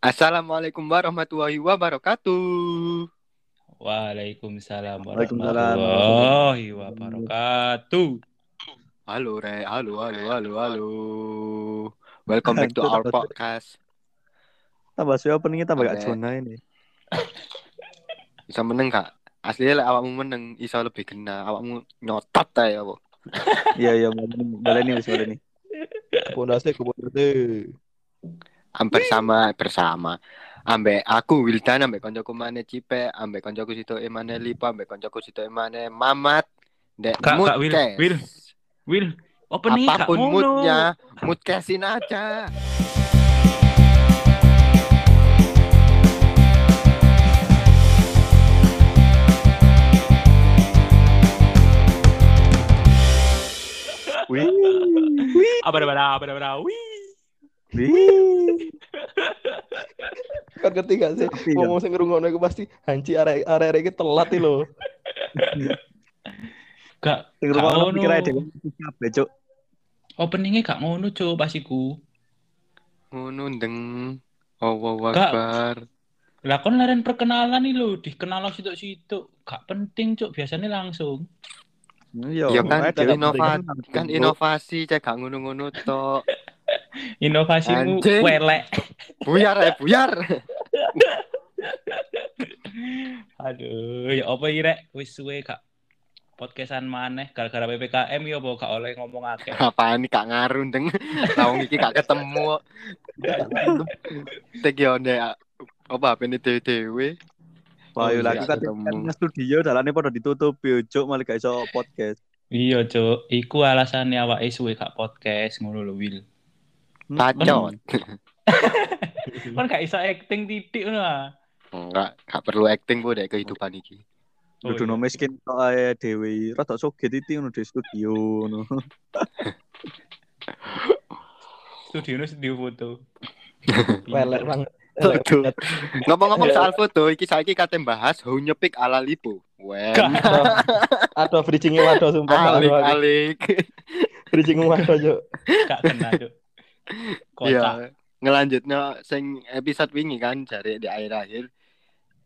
Assalamualaikum warahmatullahi wabarakatuh. Waalaikumsalam warahmatullahi wabarakatuh. Halo Re, halo halo halo halo. Welcome back to our podcast. Tambah sih openingnya tambah gak zona ini. Bisa meneng kak? Aslinya lek awakmu meneng iso lebih kena. Awakmu nyotot ta ya, Bu. Iya iya baleni wis baleni. Pondase ke pondase. Hampir sama bersama. Ambek aku Wildan ambek koncoku mane Cipe, ambek koncoku situ emane Lipa, ambek koncoku situ emane Mamat. Dek Kak, Kak, Wil, moodcast. Wil. Will, opening gak Apa pun ngono. moodnya, moodcastin aja. Wih. Apa apa apa apa apa. Wih. Kan ngerti gak sih? Tapi kan. Ngomong sing ngrungokno iku pasti hanci arek arek iki telat lho. Gak ngono. pikir aja kabeh, Cuk. Openingnya gak ngono, Cuk, pas iku. Ngono ndeng. Allahu. Akbar. Lah kon laren perkenalan nih lho, dikenal situ-situ. Gak penting, Cuk, biasanya langsung. Iya, Ya kan makanya inova- penting. kan inovasi cek gak ngono-ngono tok. Inovasimu Anjing. welek. Buyar ya buyar. Aduh, ya apa iki rek? Wis suwe gak podcastan maneh gara-gara PPKM ya apa gak oleh ngomong akeh. Apaan nih gak ngaruh ndeng. Lawang iki gak ketemu. Tek yo ndek apa apa ini dewe Wah, Oh, yo lagi iya, kan ketemu. kan studio dalane padha ditutup yo, Cuk, malah gak iso podcast. Iya, Cuk. Iku alasannya awake suwe gak podcast ngono lho, Will. Pacot. Kan gak iso acting titik ngono ah. Enggak, gak perlu acting bu dek kehidupan iki. Oh, Dudu iya. miskin tok ae dhewe. Rada soget iki ngono di studio ngono. Studio studio foto. Welek banget. Tuh. Ngomong-ngomong soal foto, iki saiki kate bahas how nyepik ala lipo. Wen. Aduh bridging waduh sumpah. Alik alik. Bridging waduh yo. Gak kena, Cuk. Iya. Ngelanjutnya sing episode wingi kan jare di akhir-akhir.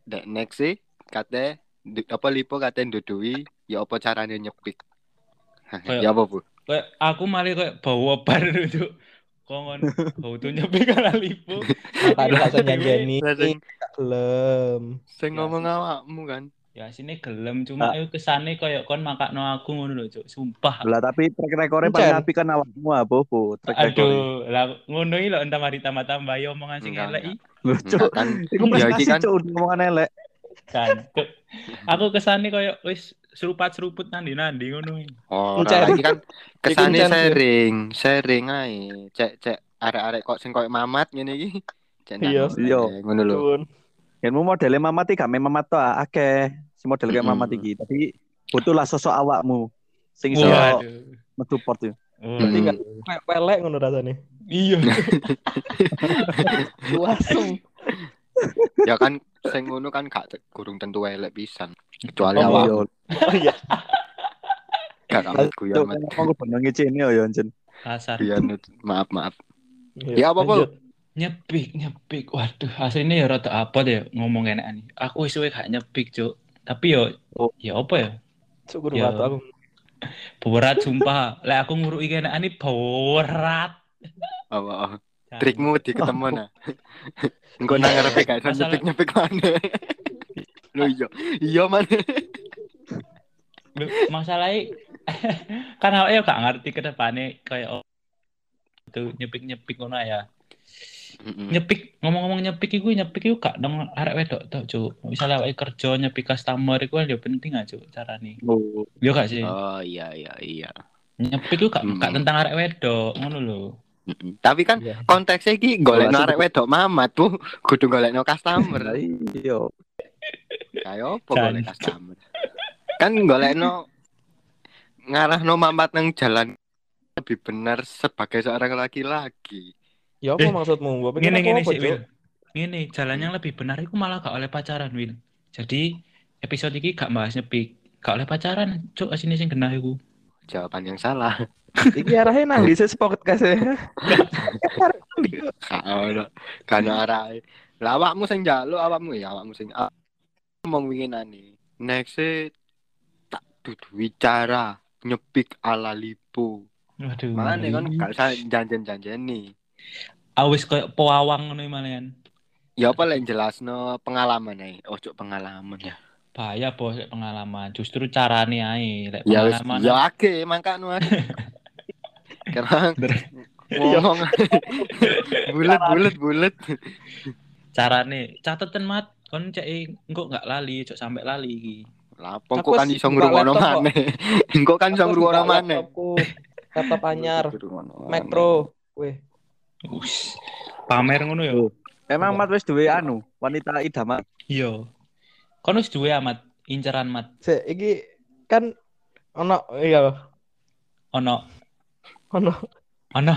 Dek next sih kate apa lipo kate ndudui ya apa carane nyepik. Kayak- ya apa bu? Kayak aku malah kayak bawa bar Cuk. Kongon bau tuh nyepik ala lipo. Tadi gak nyanjeni. Sing Lem. sing ngomong awakmu kan. Ya sini gelem cuma ayo kesane koyo kon makakno aku ngono lho, Cuk. Sumpah. Lah tapi track record paling apik kan awakmu apa, Bu? Track. Aduh, lah ngono iki lho entah mari tambah-tambah ya omongan sing elek iki. Lho, Cuk. Kan. Iku Ya iki prestasi, kan Cuk, omongan elek. kan. Aku kesane koyo wis serupat-seruput nandi-nandi ngono. iki. Oh, lagi kan kesane sharing, sharing ae. Cek cek arek-arek kok sing koyo mamat ngene iki. Cek Iya. Iya. eh, Ngono lho. Mau modele mamat iki gak mamat to ah, akeh. Si model kayak mamat iki, tapi butuhlah sosok awakmu sing iso Waduh. mensupport ya. Berarti Hmm. gak kayak welek ngono rasane. Iya. Langsung. ya kan sing ngono kan gak kurung tentu elek pisan. Kecuali Oh, awak Iya. Oh iya. gak kamu guyon aku bener ngecene yo Jen. Kasar. Guyon maaf maaf. Iya, Ya, apa, Bu? lanjut. Nyepik, nyepik. Waduh, aslinya ya rada apa deh ngomong enak nih. Aku wis suwe gak nyepik, Cuk. Tapi yo Oh. ya apa ya? Syukur Ya. banget aku. Berat sumpah. Lah aku nguruki enak nih berat. Oh, oh, oh. Trikmu di ketemu nah. Engko nang ngarepe gak iso Masalah- nyepik-nyepik maneh. Lho iya. Iya. Loh, masalahnya kan awake yo gak ngerti ke depannya kayak oh, itu nyepik-nyepik ngono ya. Mm-mm. Nyepik ngomong-ngomong nyepik iku nyepik iku gak nang arek wedok tok, Cuk. Misalnya awake kerja nyepik customer iku yo penting aja, Cuk, carane. Oh, Yo gak sih? Oh iya iya iya. Nyepik iku gak, Hmm. gak tentang arek wedok, ngono lho. Mm-mm. Tapi kan Iya. konteksnya iki golekno Golek arek wedok mamat bu, kudu golekno lah customer. iya. Kayak apa Jan. golek customer? Kan golekno ngarahno mamat nang jalan lebih benar sebagai seorang laki-laki. Ya apa Eh, maksudmu? Ngene ngene apa, sih, Cuk? Wil. Ngene, jalan yang lebih benar iku malah gak oleh pacaran, Wil. Jadi episode iki gak bahas nyepik, gak oleh pacaran, Cuk, asine sing genah iku. Jawaban yang salah. Iki arahnya nang di podcast ya. Gak ono. Ono arahe. Lah awakmu sing njaluk awakmu ya awakmu sing ngomong winginane. Next e, tak dudu wicara nyepik ala lipo. Waduh. Mana kan gak usah janjen-janjeni. Awis koyo powawang ngono malian. Ya apa lek jelasno pengalaman ae. Ojo pengalaman ya. Bahaya bos pengalaman. Justru carane ae lek Ya wis pengalaman. ya ake mangkanu ake. Karena ngomong bulet bulet bulet. carane catetan mat kon cek engko gak lali, cok sampe lali iki. Lapong Aku kok kan wis iso ngrungokno maneh. Engko kan iso ngrungokno maneh. Laptop anyar. Pro. Weh, Us. Pamer ngono ya. Emang Mat wis duwe anu, wanita idaman. Iya. Kon wis duwe amat inceran mat sik iki kan ono iya ono ono ono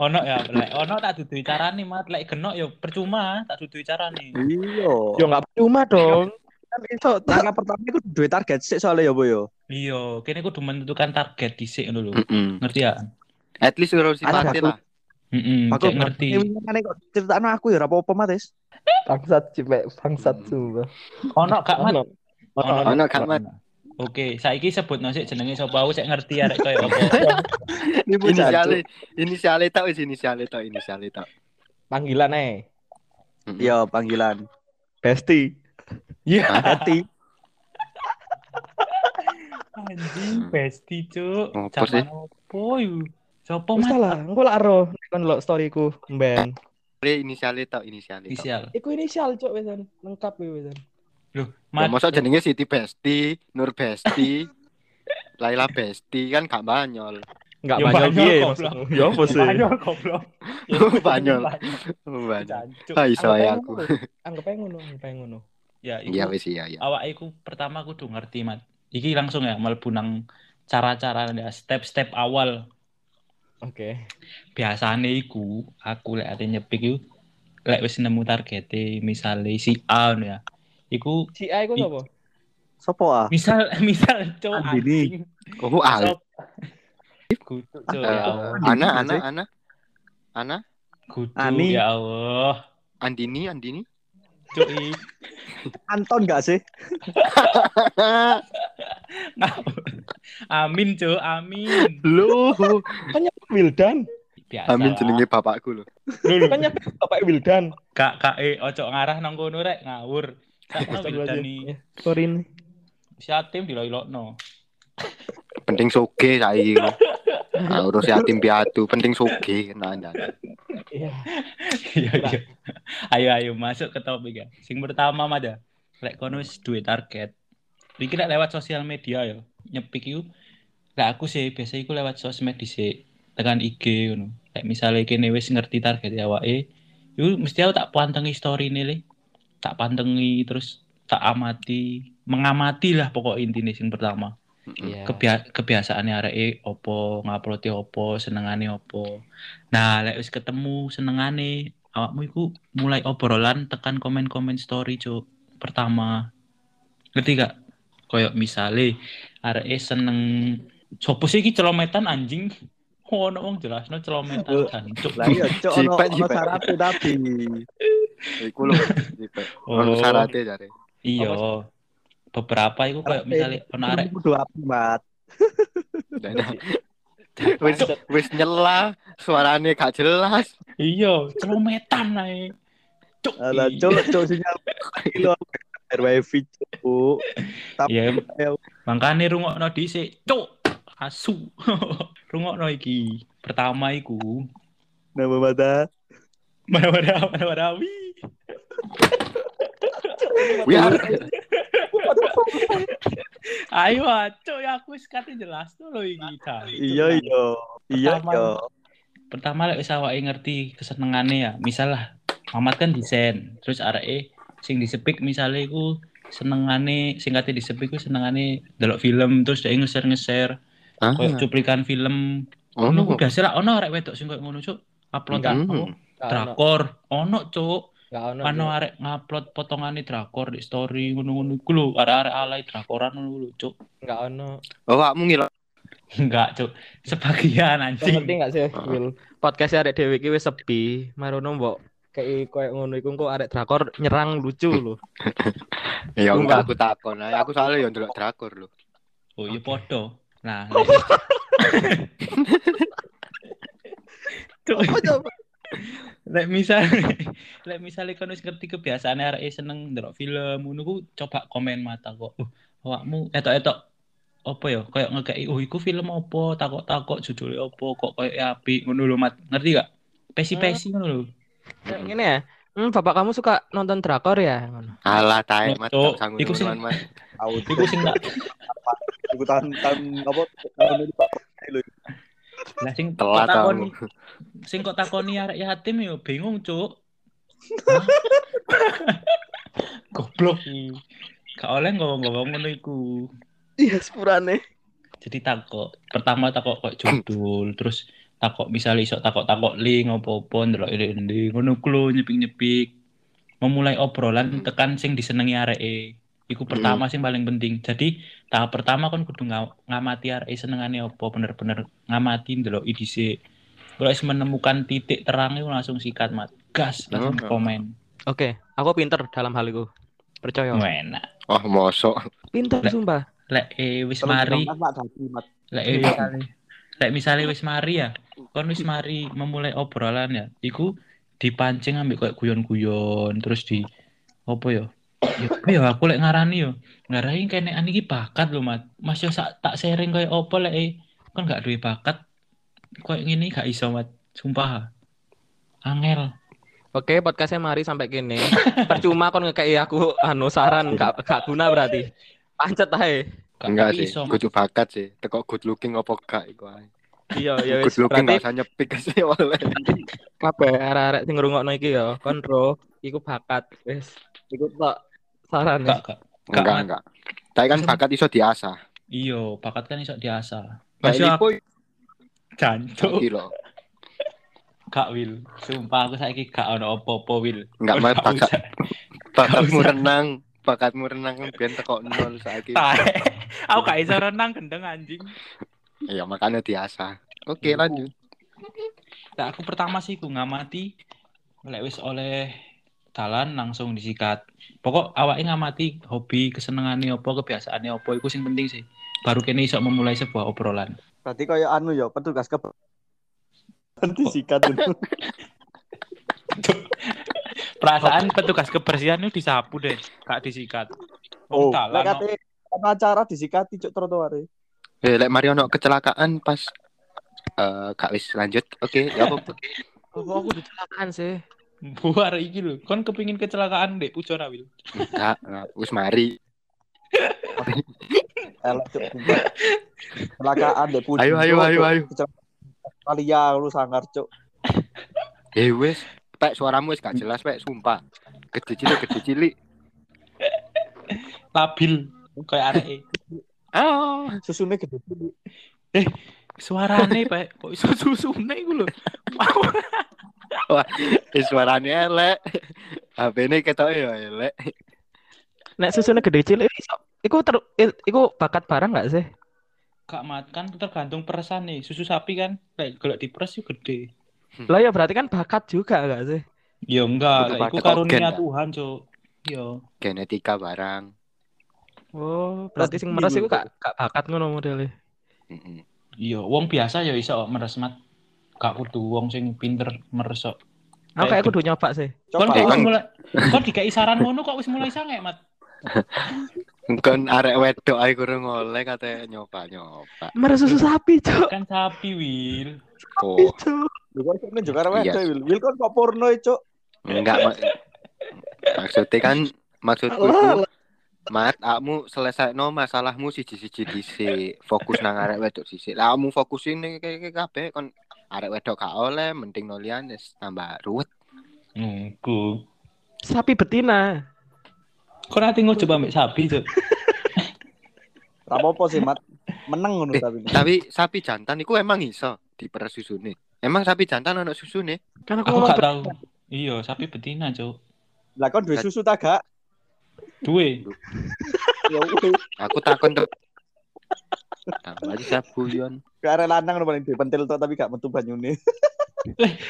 ono ya lek ono tak dudu carane mat lek genok ya percuma tak dudu carane. Iya. yo nggak cuma dong kan iso tak Langkah pertama iku duwe target sik soalnya ya, Bu yo. Iya, kene kudu menentukan target dhisik ngono lho. Ngerti ya? At least urus Ada sifatnya aku. lah. Heeh, Aku ngerti. Ngene kok critakno aku ya ora apa-apa, Mat. wis. bangsat cipek bangsat sumpah Ono gak mat? ono gak, Mat? Oke, saiki sebut sik jenenge sapa aku cek ngerti arek koyo apa. Ini inisialnya, inisialnya tau wis inisialnya tau inisialnya tau. panggilan eh Mm-mm. Iya, panggilan. Besti Iya. Hati. Anjing, besti cuk. Zaman opo yu? Sopo Wis lah engko lak kan lo storyku mben Ini inisialnya tau inisialnya tau. Inisial. iku inisial cok wesan lengkap ya wesan Loh, Ya, mat. masa jenenge Siti Besti, Nur Besti, Laila Besti kan gak banyol. enggak Yo, banyak Banyol, piye maksudmu yo apa sih Banyol goblok. Ya, Banyol. Banyol. Ah, iso ae ae aku. anggap ae ngono anggap ae ngono Ya, Iya wis iya iya. awak iku pertama kudu ngerti mat. Iki langsung ya mlebu nang cara-cara ya step-step awal. Oke Biasane iku aku lek ate nyepik iku lek wis nemu targete misale si A ngono ya. Iku si A iku sapa Sopo ah? misal misal cowok Andini. anjing. Oh, al. Sop- Kudu cuk Eh, ya Allah. Ana, Andini Ana, sih. Ana, Ana, Kudu Ani. ya Allah. Andini, Andini. Cuk i. Anton gak sih? Amin cuk, amin. Loh, kan nyebut Wildan Biasa. Amin jenenge bapakku loh. Lho, lho. kan nyebut bapak Wildan Kak kak eh ojo ngarah nang kono rek ngawur. Kak Wildani Ya, sorry nih si Atim dilok-ilokno. Penting soge saiki. Nah, urus yatim piatu, penting soge nah, nah. iya Iya iya. Ayo ayo masuk ke topik ya. Sing pertama mada. Lek kono wis target. Iki lek lewat sosial media ya. Nyepik iku lek aku sih biasa iku lewat sosmed dhisik. Tekan IG ngono. Lek misale kene wis ngerti target awake, iku mesti aku tak pantengi story nih. Tak pantengi terus tak amati, mengamati lah pokok intinya sing pertama. Iya Kebia kebiasaannya areke opo, ngupload opo, senengane opo. Nah, lek wis ketemu senengane, awakmu iku mulai obrolan tekan komen-komen story, Cuk. Pertama. Ngerti gak? Kayak misale areke seneng sopo sih iki celometan anjing. Oh, ono wong jelasno celometan jancuk. Lah iya, cok ono ono syaratnya tapi. Iku lho, Jipe. Ono Oh. syaratnya jare. Iya. Beberapa iku kayak Kudu apa, Mat? Dan- Wis wis nyela, suarane gak jelas. iya, celometan ae. Cuk. Alah, cok, cok sinyal kilo bayar wifi, cok. Tapi Iya, ayo. Makane rungokno dhisik, cuk. Asu. rungokno iki. Pertama iku nama mata. mana-mana mana-mana wi. Biar Ayo, cuk ya aku wis kate jelas tuh iki. Cak. Iya, iya. Iya, Pertama- iya. Pertama lek wis awake ngerti kesenengane ya. Misal lah Mamat kan desain, terus areke sing disepik misale iku senengane sing kate disepik ku senengane delok film terus dia nge-share-nge-share Ah, koyo cuplikan film. ono kok. biasa lah ono arek wedok sing koyo ngono, Cuk. Upload Mm. drakor ono cuk gak ono. ano Cuk. arek ngupload potongane drakor di story ngono-ngono iku lho arek-arek alay drakoran ngono lho cuk Gak ono. Oh, kamu ngilok. Enggak, Cuk. Sebagian anjing. ngerti gak sih, Will? Podcast arek dhewe iki wis sepi, marono mbok kayak koyo ngono iku kok arek drakor nyerang lucu lho. Ya enggak aku takon. ae. Aku soalnya yo ndelok drakor lho. Oh, iya podo. Nah, Cuk, Apa coba? Lek misal lek misale kon wis ngerti kebiasaan arek seneng ndelok film ngono ku coba komen mata kok. Uh, awakmu etok-etok apa ya kayak ngekei oh iku film apa takok-takok judulnya apa kok kayak apik ngono lho mat ngerti gak pesi-pesi ngono lho Ngene ya. Hmm, bapak kamu suka nonton drakor ya? Ngono. Alah tae mat iku sing- Mat. Iku sing tak iku tahun tahun apa lah sing Telat takoni sing kok takoni arek yatim yo bingung cuk. Goblok. Gak oleh ngomong-ngomong ngono iku. Iya, sepurane. jadi takok pertama takok kok judul terus takok misalnya iso takok takok link apa-apa ndelok ini ngono ku lho nyepik-nyepik. Memulai obrolan tekan sing disenengi areke iku pertama sing paling penting jadi tahap pertama kan kudu nga- ngamati areke senengane apa bener-bener ngamati ndelok dhisik kalau wis menemukan titik terang itu langsung sikat mat gas langsung Hmm. komen Oke, aku pinter dalam hal itu. Percaya. enak Oh, mosok. Pinter Lek- sumpah. lek eh, wis mari lek misale lek misale wis mari ya kon wis mari memulai obrolan ya iku dipancing ambek kayak guyon-guyon terus di apa ya ya apa ya aku lek ngarani yo ngarani kene iki bakat lho mat mas yo sak tak sharing kayak apa lek eh, kon gak duwe bakat kayak ngene gak iso mat sumpah angel Oke, podcastnya mari sampai kini. Percuma kon ngekei aku anu saran gak, gak guna berarti. Pancet ae. gak Enggak tapi sih, kudu bakat sih. Teko good looking apa gak iku ae. Iya, ya wis. Good looking Berarti gak usah nyepik sih oleh. kabeh arek-arek sing ngrungokno iki ya, kontro iku bakat wis. Iku tok saran ya. gak gak Enggak, Mat. enggak. Tapi kan bakat iso diasah. iyo bakat kan iso diasah Masih lipo jancuk iki lho. Gak Will, sumpah aku saiki gak ono apa-apa Will. Enggak gak bakat bakatmu renang. Bakatmu renang kan biyen teko nol saiki. Aku gak iso renang gendeng anjing. Iya, makanya diasah. Oke, lanjut. Nah, aku pertama sih ku ngamati lek wis oleh dalan langsung disikat. Pokok awake ngamati hobi, kesenengane apa, kebiasaane apa iku sing penting sih. Baru kene iso memulai sebuah obrolan. Berarti kayak anu ya, petugas ke Nanti sikat itu. Perasaan petugas kebersihan itu disapu deh, gak disikat. Oh, lek no. kate acara disikati cuk trotoar. Eh, lek mari ono kecelakaan pas eh gak wis lanjut. Oke, ya apa? Oh, aku kecelakaan sih. Buar iki lho. Kon kepingin kecelakaan dek pucon Wil. Enggak, enggak. wis mari. Kecelakaan deh pudi. Ayo, ayo, ayo, ayo. Kalia lu sangar cuk. Eh wis, pek suaramu wis gak jelas pek, sumpah. Gede cilik, gede cilik. Labil kayak areke. Ah, Susune gede cilik. Suarane Pak, kok iso susune iku lho. Eh, suarane elek. HP-ne ketok ya elek. Nek susunya gede cilik iso. Iku ter, iku bakat barang gak sih? Gak mat kan tergantung peresan nih. Susu sapi kan lek golek diperes yo gede. Lah ya berarti kan bakat juga gak sih? Ya enggak, Itu karunia organ, Kak. Tuhan, Cuk. Yo. Genetika barang. Oh, berarti sing meres iku gak, gak bakat ngono modelnya. Mm-mm. Iya, wong biasa ya iso meres mat. Gak kudu wong sing pinter meres kok. Aku kayak Kayak kudu nyoba sih. Kon kok wis mulai kon dikai saran ngono kok wis mulai sange, Mat. Kan arek wedok ae kurang oleh kate nyoba-nyoba. Meres susu sapi, Cuk. Kan sapi, Wil. Oh. Lu kok ini juga arek Iya. wedok Wil. Wil kon kok porno e, cuk. enggak mak maksudnya kan maksudku itu Mat, kamu selesai no masalahmu siji-siji dhisik. Fokus nang arek wedok sisik. Lah kamu fokusin ning kayak kabeh kon arek wedok gak oleh, mending no liyane tambah ruwet. Nunggu. Sapi betina. Kok nanti coba ambek sapi, Cuk. Ra apa sih, Mat. Meneng ngono Eh, tapi. Tapi sapi jantan iku emang iso diperes susune. Emang sapi jantan ono susune? Kan aku Aku gak tahu. Iya, sapi betina, Cuk. Lah kon duwe susu ta gak? Duwe. Aku takon tuh Tambah aja sabu yon. Arek lanang no paling dipentil tok tapi gak metu banyune.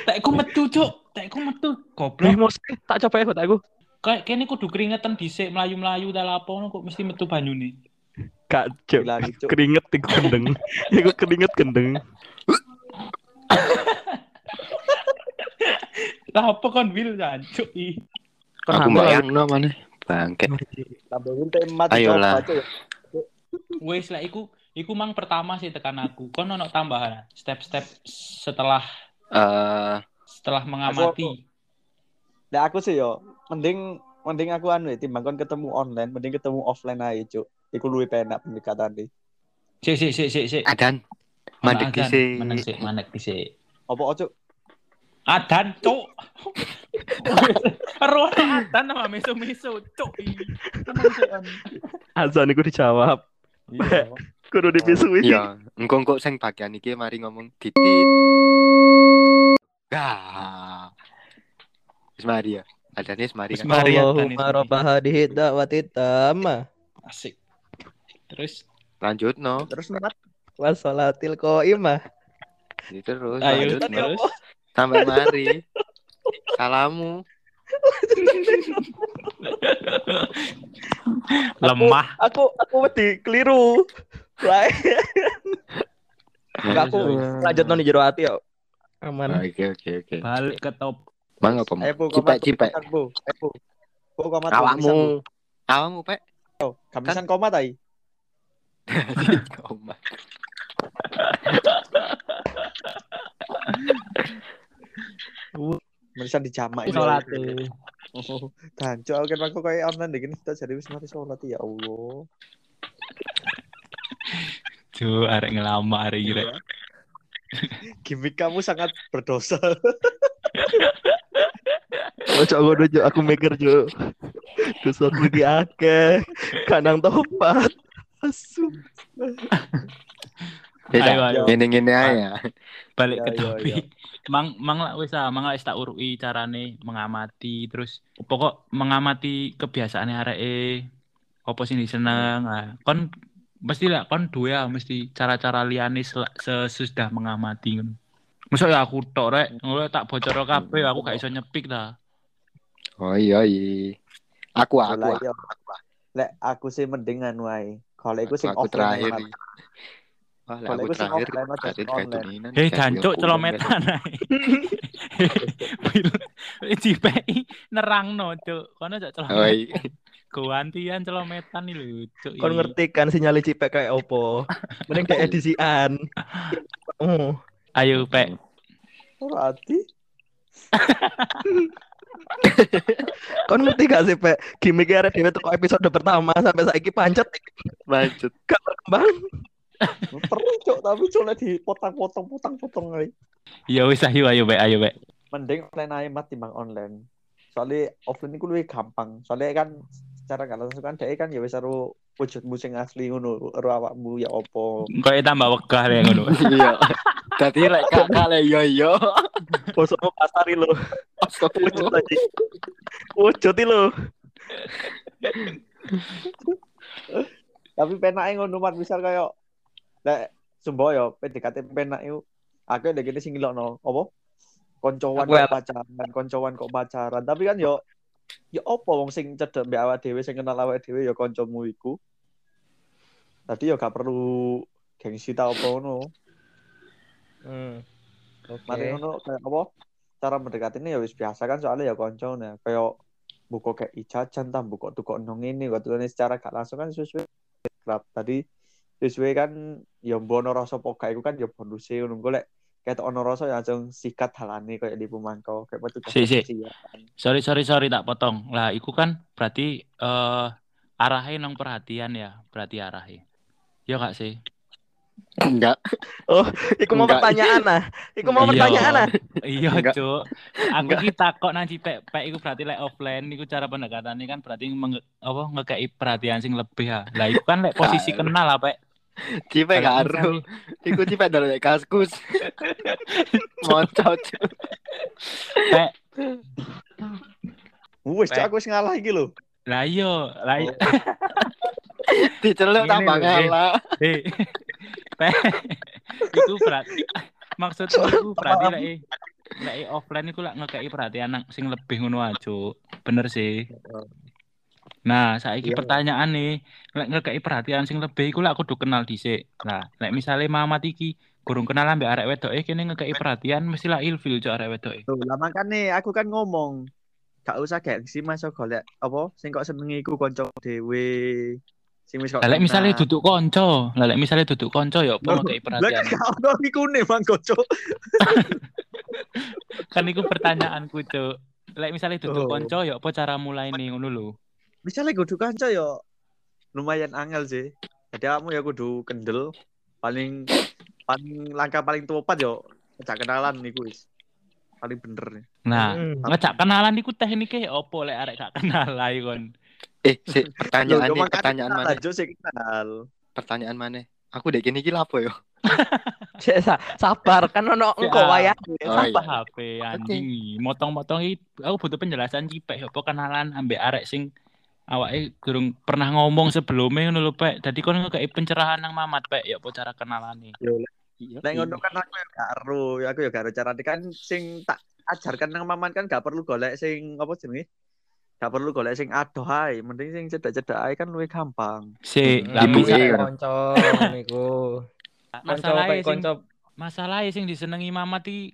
Tak ku metu, Cuk. Tak ku metu. Eh, Goblok. mos tak coba ya aku. Kayak kene kudu keringetan dhisik mlayu-mlayu ta lapo kok mesti metu banyune. Gak cuk. Keringet iku gendeng. Iku keringet gendeng. Lapo kon wil jancuk i. Aku hamil, bayang no mana. Bangke. Tambahin temat Ayolah. Wes lah iku iku mang pertama sih tekan aku. Kon ono tambahan step-step setelah Eh, setelah mengamati. Nah aku sih yo mending mending aku anu ya, timbang kon ketemu online mending ketemu offline aja cuk. Iku luwih penak pendekatane. Sik sik sik sik sik. adan. Mandek Adan, dhisik. Meneng sik, mandek dhisik. Apa cuk? Adan, cuk. Ero adan sama meso-meso, cuk. Azan iku dijawab. Iya. Kudu dipisui. Iya, engko engko sing bagian iki mari ngomong titit. Gah. Wis mari ya. Adane wis mari Wis kan. mari. Maria Allahumma Tanis. rabbah hadhihi da'wati tamma Asik. Terus Lanjut no. Terus nemat wa sholatil qaimah. Ini terus lanjut no. terus. Sampai mari. Salamu. Lemah. Aku aku wedi keliru. Enggak aku lanjut nang jero ati yo. Aman. Oke oke oke. Balik ke top. Mang apa? Ayo Cipek cipek. Ayo bu. Bu komat Awakmu. Awakmu pek. Kamisan komat ai. Koma. Menisan dijamak ini. Sholat. Oh, Danco aku kan aku kayak online deh gini kita jadi wis mati sholat ya Allah. Cuk, arek ngelama arek kira. Gimik kamu sangat berdosa. Ojo ngono Jo, aku mikir Jo. Dosaku iki akeh. Kanang topat. Asu. Ayo, ayo. Ini ini aja. Balik ke ya, topik. Mang mang lah wis ah, mang lah wis tak urui carane mengamati terus pokok mengamati kebiasaan areke apa sing diseneng lah. Kon mesti lah kon duwe ah, mesti cara-cara liyane sel- sesudah mengamati. Masa ya aku tok rek, ngono tak bocor kabeh aku gak iso nyepik ta. Oh iya iya. Aku aku. Lah, iya. Lek aku sih mending anu ae. Kalau iku sing aku offline terakhir Mas. nih. Wah, lah Kalau aku terakhir sing kayak tuninan. Hei biar celometan ae. Cipei nerangno cuk. Kono cok pulang. Oh celometan. Gantian celometan nih lho cuk. Kon ngerti kan sinyal cipek kayak opo. Mending kayak edisian. Oh. Ayo pek. Berarti Kon ngerti gak sih, Pak? Gimik arek dhewe teko episode pertama sampai saiki pancet Lanjut. gak berkembang. perlu cok tapi cok lek dipotong-potong potong-potong ae. Ya wis ayo ayo pek ayo pek. Mending offline ae mat timbang online. Soalnya offline iku luwih gampang. Soalnya kan secara gak langsung kan dhek kan ya wis karo wujudmu sing asli ngono, karo awakmu ya opo. Kok tambah wegah ya ngono. Iya. Tadi lek kakak le yo yo. Bosokmu pasari lo. Wujud lagi. Wujud lo. Tapi penake ngono mat misal kayak lek sumbo ya PDKT penak iku aku lek kene sing ngilokno apa? Koncowan Aku kok ya. pacaran, koncowan kok pacaran. Tapi kan yo ya apa wong sing cedek mbek awake dhewe sing kenal awake dhewe ya kancamu iku. Tadi ya gak perlu gengsi ta apa ngono. Hmm. Mari ngono kayak apa? Cara mendekatinya ya wis biasa kan soalnya ya konco nah kayak buka kayak ijajan tam buka tuku nong ini kok tukane secara gak langsung kan sesuai kerap tadi sesuai kan ya mbono rasa poka iku kan ya bonuse ngono golek kayak ono rasa ya langsung sikat halane kayak di pemangkau kayak metu Si, si. ya. Sorry sorry sorry tak potong. Lah iku kan berarti eh arahnya nang perhatian ya, berarti arahnya. Ya gak sih? Enggak. Iku mau Enggak. pertanyaan ah. Iku mau Iya. pertanyaan ah. Iya. Cuk. Aku ki takok nang Cipek, Pek iku berarti lek offline iku cara pendekatannya kan berarti menge, apa ngekei perhatian sing lebih ya. Lah iku kan lek posisi Karo. kenal lah, Kalau karo. misalnya- Iku cipek dalam kaskus. Moncot. Pek. Wis Pek. cok aku wis ngalah iki lho. Lah iya, lah iya. Diceluk Ngene tambah eh. ngalah. Iku berarti maksudku iku berarti lek lek offline iku lek ngekeki perhatian nang sing lebih ngono aja. Bener sih. Nah, saiki Iya. pertanyaan nih, lek ngekeki perhatian sing lebih iku lek kudu kenal dhisik. Nah, lek misale Mamat iki gurung kenal ambek arek wedoke kene ngekeki perhatian mesti lah ilfil cok arek wedoke. Tuh, lah makane aku kan ngomong gak usah gengsi mas golek apa sing kok senengi iku kanca dhewe sing wis kok Lah lek kenal. misale duduk konco, lah lek misale duduk konco ya apa Loh, ngekeki Lah perhatian. kan gak ono mang kanca. Kan iku pertanyaanku, Cuk. Lek misale duduk Oh. konco ya apa cara mulai nih ngono lho. Misalnya kudu kanca yo lumayan angel sih. Jadi kamu ya kudu kendel paling paling langkah paling tepat yo ngajak kenalan niku wis. Paling bener nih. Nah, Hmm. ngejak kenalan iku tekniknya ya apa lek arek gak kenal ae kon. Eh, si, pertanyaan nih, pertanyaan mana? kenal. Pertanyaan mana? Aku dek gini iki lha apa yo? Cek, sabar kan ono engko wayah. Oh, Apa iya. HP anjing motong-motong iki aku butuh penjelasan cipek ya apa kenalan ambek arek sing awake durung pernah ngomong sebelumnya ngono lho Pek. Dadi kon ngekeki pencerahan nang Mamat Pek ya apa cara kenalane. Iya. Nek ngono kan aku ya gak ero, ya aku ya gak ero carane kan sing tak ajarkan nang maman kan gak perlu golek sing apa jenenge? Gak perlu golek sing adoh ae, mending sing cedak-cedak ae kan luwih gampang. Si, lah Ibu misal iya. Konco niku. Masalahnya sing konco masalahnya sing disenengi Mamat iki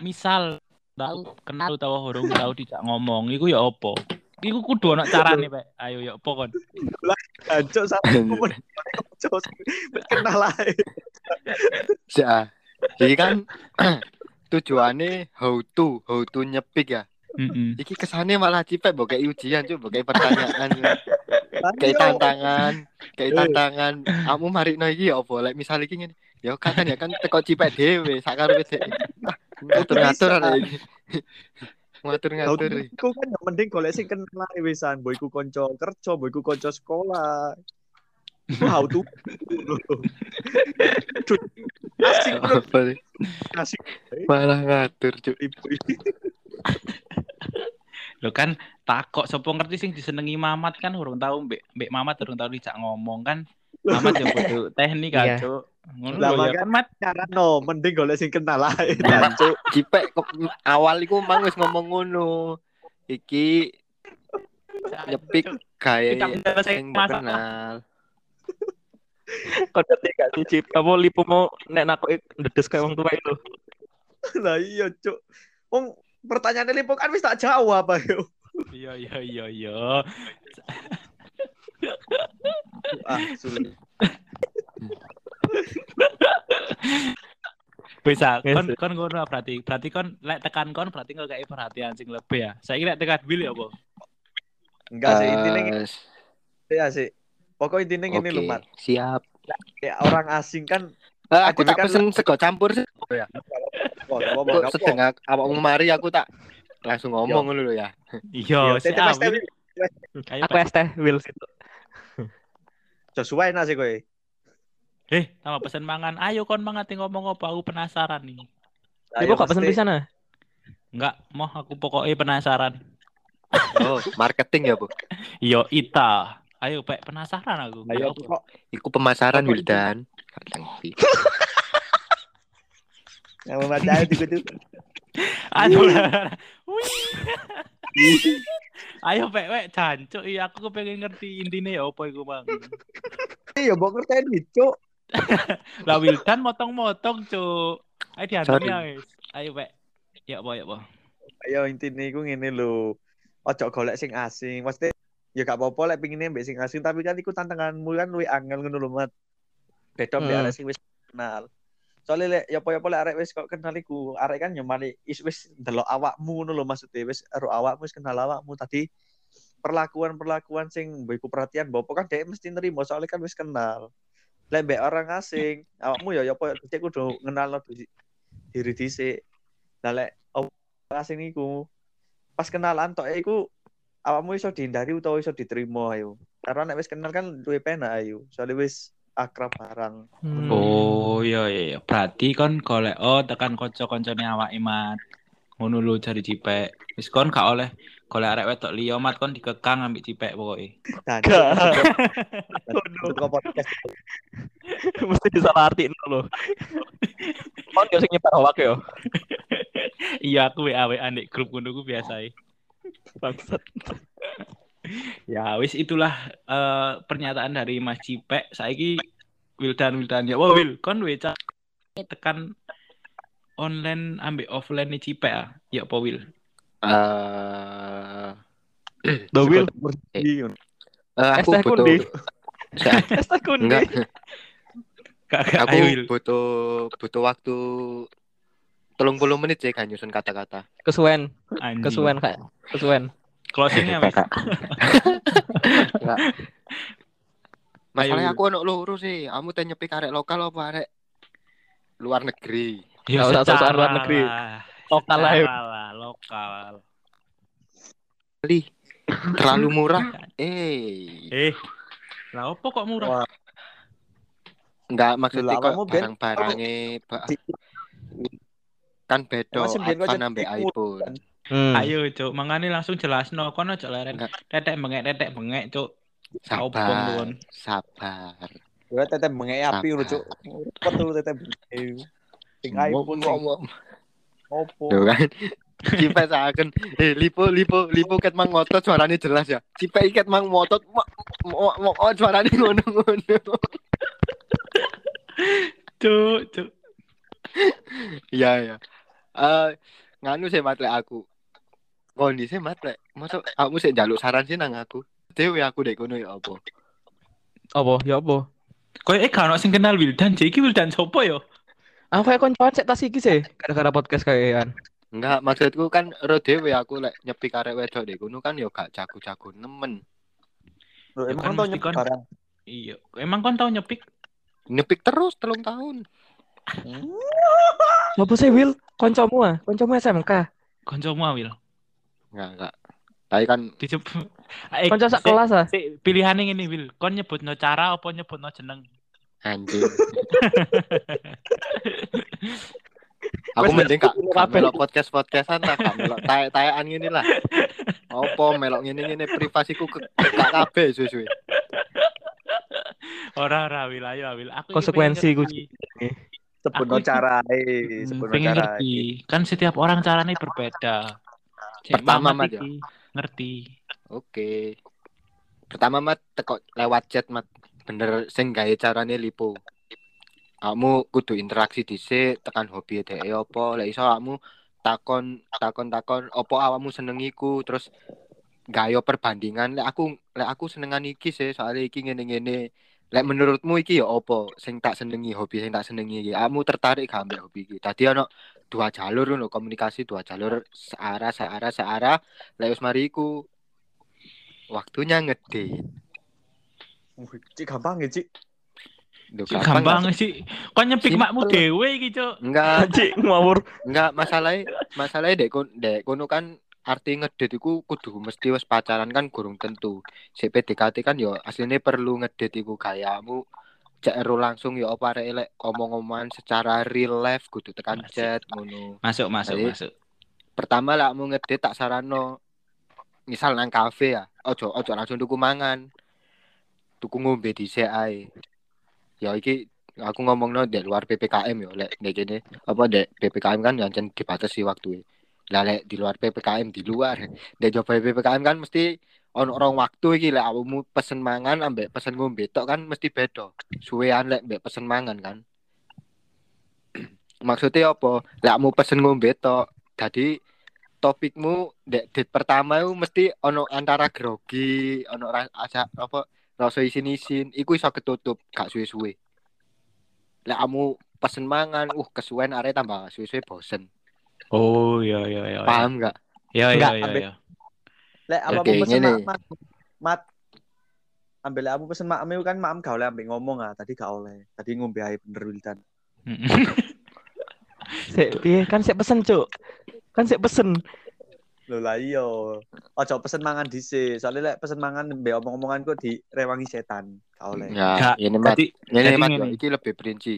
misal tahu kenal tahu horong tahu tidak ngomong iku ya apa? Iku kudu ana carane Pek. Ayo ya apa kon? Gancuk sampe aku mending gancuk kenal ae. Ah. Iki kan tujuannya how to, how to nyepik ya. Heeh. Iki kesannya malah cipek mbok kayak ujian cuk, mbok kayak pertanyaan. kayak tantangan, kayak tantangan. Kamu mari no iki ya apa? Lek misal iki ngene. Ya kan ya kan teko cipek dhewe sakarepe dhek. Ngatur-ngatur Bisa. ada iki. Ngatur-ngatur. Iku kan yang mending golek sing kenal wisan, mbok iku kanca kerja, mbok iku kanca sekolah. How to. Duh, Asik Malah ngatur cuk. ibu. Lho kan takok sapa ngerti sing disenengi Mamat kan urung tahu mbek mbek Mamat urung tahu dijak ngomong kan. Mamat ya kudu teknik kan, Iya. Cuk. Ngono Lah, lho ya kan Mat. Cara no, mending golek sing kenal ae. Gancuk. Cipek kok awal iku mang wis ngomong ngono. Iki nyepik Kita sing kenal. Kau ngerti gak sih Cip? Kamu lipu mau nek nakoki ndedes kayak wong tua itu. Lah iya, Cuk. Wong pertanyaane lipo kan wis tak jawab ayo. Iya iya iya iya. Ah, sulit. Bisa, kon kon ngono berarti. Berarti kon lek tekan kon berarti kok kayak perhatian sing lebih ya. Saiki lek tekan ya apa? Enggak sih intinya Eh, ya sih. Pokok intinya gini Oke, lho, Mat. siap. Kayak orang asing kan Ah, aku tak kan- pesen sego campur sih. kok apa Kok ak- awakmu mari aku tak langsung ngomong ngono lho ya. Iya. Tewi, Ayo, Aku es teh Will situ. Joshua enak sih kowe. Eh, sama pesen mangan. Ayo kon mangati ngomong apa? Aku penasaran nih. Ayo, Ibu kok pesen pisan ah? Enggak, mau aku pokoknya penasaran. Oh, marketing ya, Bu. Iya, Ita. Ayo, Pak, penasaran aku. Ayo kok Iku pemasaran Wildan. Kadang yang membaca itu tuh. Aduh. Wih. Ayo, Pak, Pak, jancuk. Iya, aku kepengen ngerti intinya ya apa iku, Bang. Iya, mbok ngerteni, Cuk. Lah Wildan motong-motong, Cuk. Ayo diantemi ya, wis. Ayo, Pak. Ya apa, ya apa. Ayo intine iku ngene lho. Ojo golek sing asing. Maksudnya ya gak apa-apa lek pengine mbek sing asing tapi kan iku tantanganmu kan luwih angel ngono lho, Mat. Beda mbek Hmm. sing wis kenal. Soalnya lek ya apa-apa lek arek wis kok kenal iku, arek kan nyemani is wis ndelok awakmu ngono lho maksudnya wis ero awakmu wis kenal awakmu tadi perlakuan-perlakuan sing iku perhatian mbok kan dhek mesti nerima soalnya kan wis kenal. Lek mbek orang asing, awakmu ya ya apa dhisik kudu ngenalno diri dhisik. Lah lek asing iku pas kenalan tok iku awakmu iso dihindari utawa iso diterima ayo. Karena nek wis kenal kan duwe penak ayo. Soalnya wis akrab barang. Hmm. Oh, iya iya iya. Berarti kon golek oh tekan kanca-kancane awake mat. Ngono lho jari cipek. Wis kon gak oleh golek arek wedok liya mat kon dikekang ambek cipek pokoke. Gak. Mesti disalah artiin lo. Kon yo sing nyebar hoak yo. Iya aku WA WA nek grup ngono ku biasa Bangsat. Ya wis itulah eh, pernyataan dari Mas Cipek. Saiki Wildan Wildan ya. Wah Wil, kon we ca- tekan online ambek offline nih Cipek ah. Ya apa Wil? Eh, Dowil. eh, aku butuh Esta kundi. Kakak aku butuh butuh waktu telung puluh menit sih kan nyusun kata-kata Kesuwen, kesuwen kak. Kesuwen. Closingnya wis. Kakak. Enggak. Masalahnya aku ono loro sih. Kamu teh nyepik arek lokal apa arek luar negeri? Ya Nggak usah sok-sokan luar negeri. Lokal lah, ya. Lokal. Li, terlalu murah. Eh, Eh, lah opo kok murah? Wah. enggak maksudnya kok barang-barangnya ba- kan kau iPhone sampai ikut. iPhone. Hmm. Ayo, Cuk. Mangane langsung jelasno kono cok leren. Tetek bengek, tetek bengek, Cuk. Sabar, sabar. Gue tetep mengei api lu cuk. Kok tuh tetep mengei. Sing iPhone sing Ngomong- opo. Tuh kan. Cipek seakan eh lipo lipo lipo ket mang ngotot suaranya jelas ya. Cipek iket mang ngotot mau mau oh, suaranya ngono-ngono. Cuk, Cuk. Iya ya. Eh nganu sih matle aku. Kondisi matle. Masa kamu sih jaluk saran sih nang aku. Dewe aku dek kono ya apa? Apa? Ya apa? Koy eh kan sing kenal Wildan. Iki Wildan sopo yo? Aku kayak koncoan sek tas iki sih. Gara-gara podcast kayak Enggak, maksudku kan ro dewe aku lek nyepik arek wedok dek kono kan yo gak jago-jago nemen. Ya emang kan tau nyepik barang. Iya. Emang kon tau nyepik? Nyepik terus telung tahun. Apa sih Will? Koncomu ah? Koncomu SMK? Koncomu ah, Wil. Enggak, enggak. Tapi kan Dicep. Eh, Konco sak kelas ah? sik, Pilihane ngene, Wil. Kon nyebutno cara apa nyebutno jeneng? anjing. aku mending gak kabeh. melok podcast podcastan lah, gak melok tae taean gini lah. Apa melok ngene ngene privasiku ke gak kabeh suwe-suwe. Ora ora Wil, ayo Wil. Aku Konsekuensi ngerti. Sebut cara sebut cara. ngerti. Kan setiap orang caranya berbeda. Pertama, Mat, ya. ngerti. Oke. Pertama mat teko lewat chat mat bener sing gawe carane lipo. Kamu kudu interaksi dhisik tekan hobi dhek apa lek iso kamu takon takon takon apa awakmu seneng iku terus gayo perbandingan lek aku lek aku senengan iki sih soalnya iki ngene-ngene lek menurutmu iki ya apa sing tak senengi hobi sing tak senengi iki kamu tertarik gak ambek hobi iki tadi ono dua jalur ngono komunikasi dua jalur searah searah searah lek wis mari iku waktunya ngedate Wih, Cik gampang ya, Cik. Duh, Cik, gampang sih. Kon nyepik makmu dhewe iki, Cuk. enggak Cik ngawur. enggak masalahnya masalahnya dek kon dek kono kan arti ngedate iku kudu mesti wis pacaran kan gurung tentu si PDKT kan yo aslinya perlu ngedate iku kayamu ero langsung yo apa elek omong-omongan secara real life kudu tekan Masuk. chat ngono. Masuk, masuk, Jadi, masuk. pertama lah mau ngedate tak sarano misal nang kafe ya ojo ojo langsung tuku mangan. Tuku ngombe di ae. Ya iki aku ngomongno di luar PPKM yo lek nek kene. Apa dek PPKM kan jancen dibatasi waktu lah lek di luar PPKM di luar dek coba PPKM kan mesti ono rong waktu iki lek awakmu pesen mangan ambek pesen ngombe tok kan mesti beda. Suwean lek mbek pesen mangan kan. Maksudnya apa? Lek kamu pesen ngombe tok jadi topikmu dek date pertama itu mesti ono antara grogi ono ra- asa apa rasa isin-isin iku iso ketutup gak suwe-suwe. Lek kamu pesen mangan uh kesuwen arek tambah suwe-suwe bosen. Oh, iya iya iya. paham gak? Iya iya iya. Ambil-. Lek apa Oke, mau pesen ngene. mak, mat. Ambil aku pesen mak kan mak gak oleh ambek ngomong ah, tadi gak oleh. Tadi ngombe ae bener Wildan. Sik piye kan sik pesen, Cuk. Kan sik pesen. Lho lah iya. Ojo pesen mangan dhisik. Soalnya lek pesen mangan mbek omong-omongan kok direwangi setan. Gak oleh. ya ini mat Jadi ini jadi mat ngene. yo, iki lebih perinci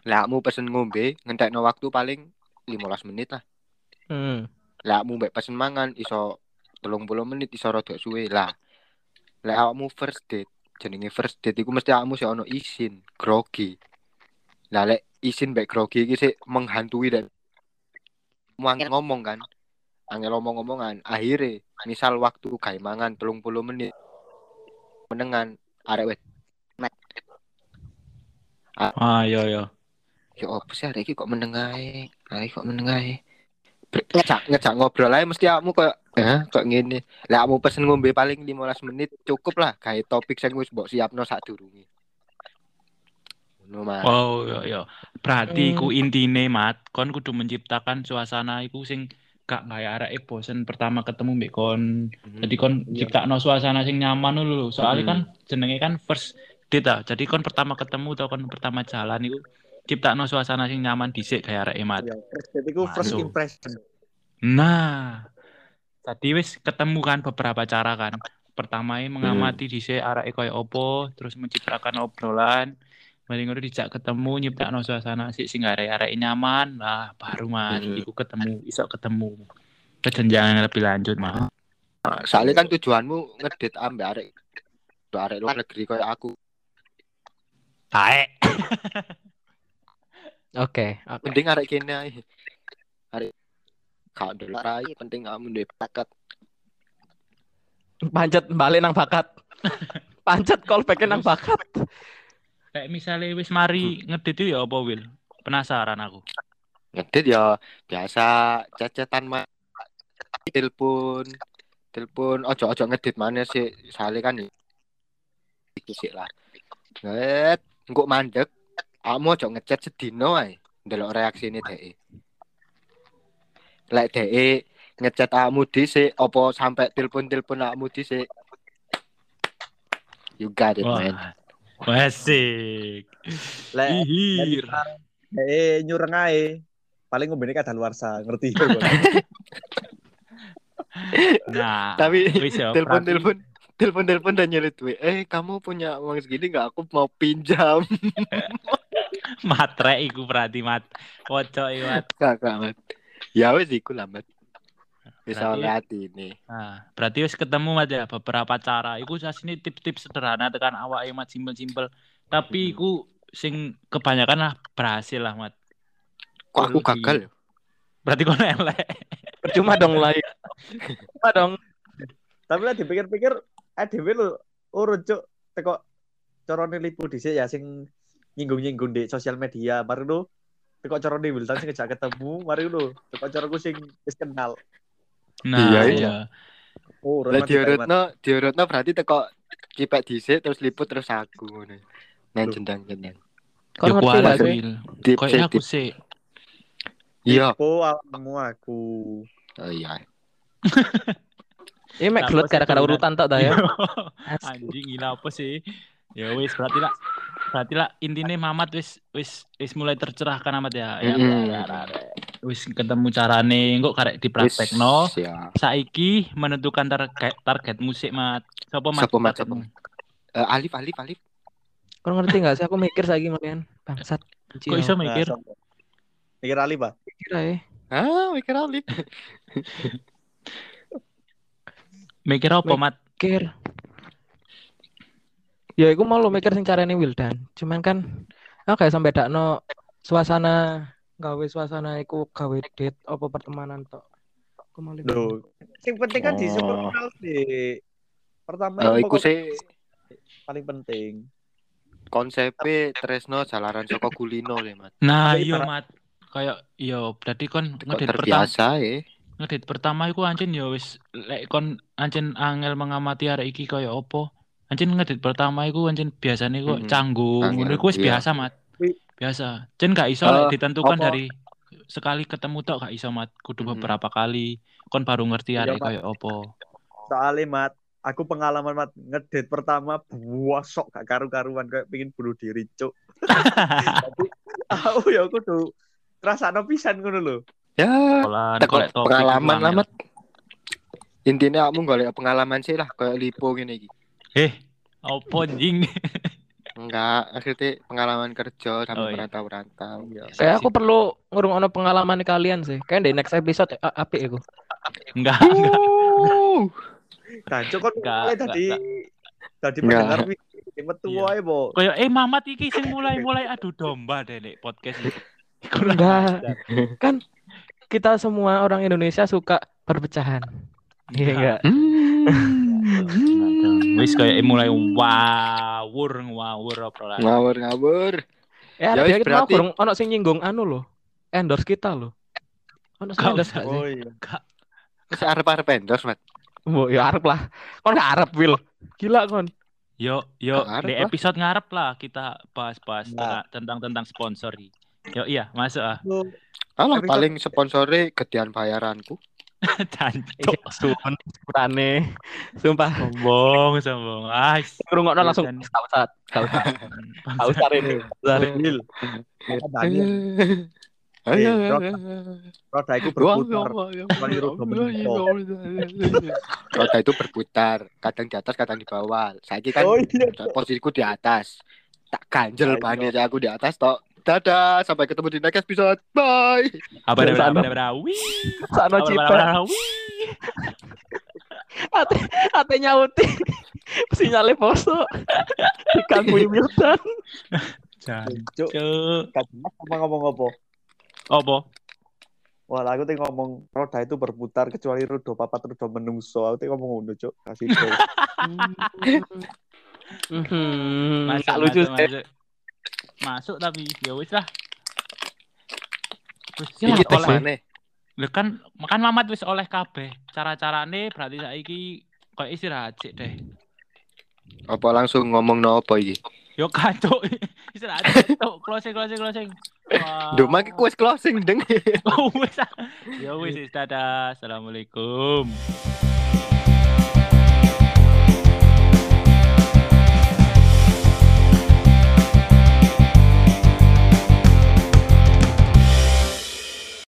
lah kamu pesen ngombe ngentekno waktu paling 15 menit lah Hmm. Lah mu mbek pesen mangan iso 30 menit iso rada suwe lah. Lek awakmu first date, jenenge first date iku mesti awakmu sih ono izin, grogi. Lah lek izin mbek grogi iki sih menghantui dan Angel ngomong kan. Angel ngomong-ngomongan. Akhirnya, misal waktu gawe mangan 30 menit menengan arek wet. Ah, yo yo. Ya apa sih arek iki kok menengae? Arek kok menengae? Ngejak ngejak ngobrol aja mesti kamu kayak eh kok ngene. Lah kamu pesen ngombe paling 15 menit cukup lah gawe topik sing wis mbok siapno sadurunge. Ngono Mas. Oh, yo yo. Berarti Hmm. iku intine, Mat, kon kudu menciptakan suasana iku sing gak kayak arek bosen pertama ketemu mbek kon. Hmm. Jadi kon Iya. ciptakno suasana sing nyaman dulu. Soalnya Hmm. kan jenenge kan first date. Jadi kon pertama ketemu atau kon pertama jalan iku ciptakno suasana sing nyaman dhisik kayak arek Mat. Ya, first date iku first impression. Nah, tadi wis ketemu kan beberapa cara kan. Pertama mengamati dhisik areke koyo opo, terus menciptakan obrolan. Mari ngono dijak ketemu nyiptakno suasana sik sing arek-arek nyaman. Nah, baru Mas Hmm. iku ketemu, iso ketemu. Ke jenjang yang lebih lanjut, Mas. Nah, Soalnya kan tujuanmu ngedit ambek arek arek luar negeri kayak aku. Taek. Oke, oke. Penting arek kene ae. Arek kau dolar ae penting kamu duwe paket. Pancet balik nang bakat. Pancet callback nang bakat. Kayak misalnya wis mari ngedit itu ya apa, Wil? Penasaran aku. Ngedit ya biasa cecetan mah telepon telepon ojo ojo ngedit mana sih soalnya kan iki sih lah nget engko mandek kamu ojo ngechat sedino ae ndelok reaksi ini DE lek DE ngechat kamu dhisik opo sampai telepon-telepon kamu dhisik you got it man Wah, asik. Lek Ihir. eh nyureng ae. Paling ngombene kadaluarsa, ngerti ya? Nah, tapi wis ya, telepon berarti- telepon telepon telepon dan nyari duit eh kamu punya uang segini nggak aku mau pinjam matre iku berarti mat. Pocok iku, mat. kakak mat ya wes iku lah mat bisa lihat ini Nah, berarti wis ketemu mat ya beberapa cara. Iku sini tips-tips sederhana tekan awake mat simpel-simpel. Tapi Hmm. iku sing kebanyakan lah berhasil lah mat. kok aku gagal ya? Berarti kono elek. Percuma dong lah. Percuma dong. Tapi lah dipikir-pikir dhewe lho urut cuk teko corone lipu dhisik ya sing nyinggung-nyinggung di sosial media. Mari lu teko corone Wildan sing ngejak ketemu, mari lu teko coroku sing wis kenal. Nah, Iya, iya. iya. Urut lah diurutno diurutno berarti teko cipek dhisik terus liput terus aku ngono nah Loh. jendang jendang Kau Yo ngerti gak sih? Kayaknya sih, aku sih. iya awakmu aku. oh iya Ini mek gelut gara-gara urutan tak dah ya. Anjing gila apa sih? Ya wis berarti lah berarti lah intinya Mamat wis wis wis mulai tercerahkan amat ya. Ya, ya, ya, ya. Wis ketemu carane kok karek dipraktekno. Saiki menentukan target target musik mat. Siapa mat? Siapa, Mat? targetmu? Eh, Alif Alif Alif Kau ngerti gak sih? Aku mikir lagi kalian. Bangsat. Kok iso Nah, mikir? sopo? Mikir Ali, Pak. Mikir aja. ah mikir Alif Mikir apa mat? Mikir. Ya, aku mau lo mikir sing carane Wildan. Cuman kan aku kayak sampai dakno suasana gawe suasana iku gawe date apa pertemanan tok. Aku mau lihat. Loh, sing penting kan di Oh. super kenal sih. Pertama Eh, itu iku pokok sih paling penting. konsepnya Tresno jalaran Soko Kulino le mat Nah, iya mat. Kayak iya berarti kon kok ngedit pertama terbiasa ya ngedit pertama iku anjen ya wis lek kon anjen angel mengamati arek iki kaya opo. Anjen ngedit pertama iku anjen biasane iku Mm-mm. canggung. Angel, Ngono iku wis iya. biasa mat. Biasa. Jen gak iso lek ditentukan apa- dari sekali ketemu tok gak iso mat. Kudu beberapa kali kon baru ngerti Iya, arek kaya opo. Soalnya mat, aku pengalaman mat ngedate pertama buasok gak karu-karuan kayak pingin bunuh diri cuk. Tapi aku ya aku tuh rasakno pisan ngono lho. Ya Pola teko golek topik pengalaman lah angel. mat intinya kamu golek pengalaman sih lah kayak lipo gini iki Eh, opo anjing? enggak akhirnya pengalaman kerja Oh, sampai iya. merantau-rantau ya Kayak aku perlu ngurung ono pengalaman kalian sih. Kayak di next episode a- apik iku. Enggak, enggak. Uh. Ganco kan Enggak, mulai enggak, tadi tadi Enggak. pendengar wih metu Iya. wae, Bo. Kayak eh Mamat iki sing mulai-mulai adu domba deh nek podcast ini. Kurang Enggak. Kan kita semua orang Indonesia suka perpecahan. Iya enggak? Enggak dong. Wis kayak mulai wawur ngawur apa lah. Ngawur ngawur. Ya, Ya, wis, kita mau berarti- kurang ono sing nyinggung anu loh. Endorse kita loh. Ono sing endorse gak sih? Oh iya. Wis arep-arep endorse, Mat. Oh, ya arep lah. Kon gak arep, Will. Gila kon. Yo yo di episode ngarep lah kita bahas-bahas Nah. tentang tentang sponsor. Yo iya, masuk ah. Alah paling sponsore gedean bayaranku. Jancuk. Sumpah, sepurane. Sumpah. Sombong, sombong. Ah, Ngrungokno langsung gak usah, gak usah. Gak usah. Daniel, Ayo. roda iku berputar. Roda itu berputar, kadang di atas, kadang di bawah. Saya kan Oh iya. posisiku di atas. Tak ganjel Ayo. banget aku di atas tok. Dadah, sampai ketemu di next episode. Bye. apa ada apa ada ada wih. Ate ate nyauti. Sinyale poso. Mutan. Cuk, Jancuk. ngomong apa. Apa? Wah, aku tuh ngomong roda itu berputar kecuali roda papat roda menungso. Aku tuh ngomong ngono, Cuk. Kasih tahu. Hmm, Masuk, gak lucu masuk, sih. Masuk. Tapi ya wis lah. Terus Ya, oleh- kan makan mamat wis oleh kabeh. Cara-carane berarti saiki koyo istirahat sik deh. Apa langsung ngomong no apa iki? Yo kacuk. istirahat tok. Closing closing closing. Wah. Duh, mak wis closing deng. Oh, wis. Ya wis dadah. Assalamualaikum.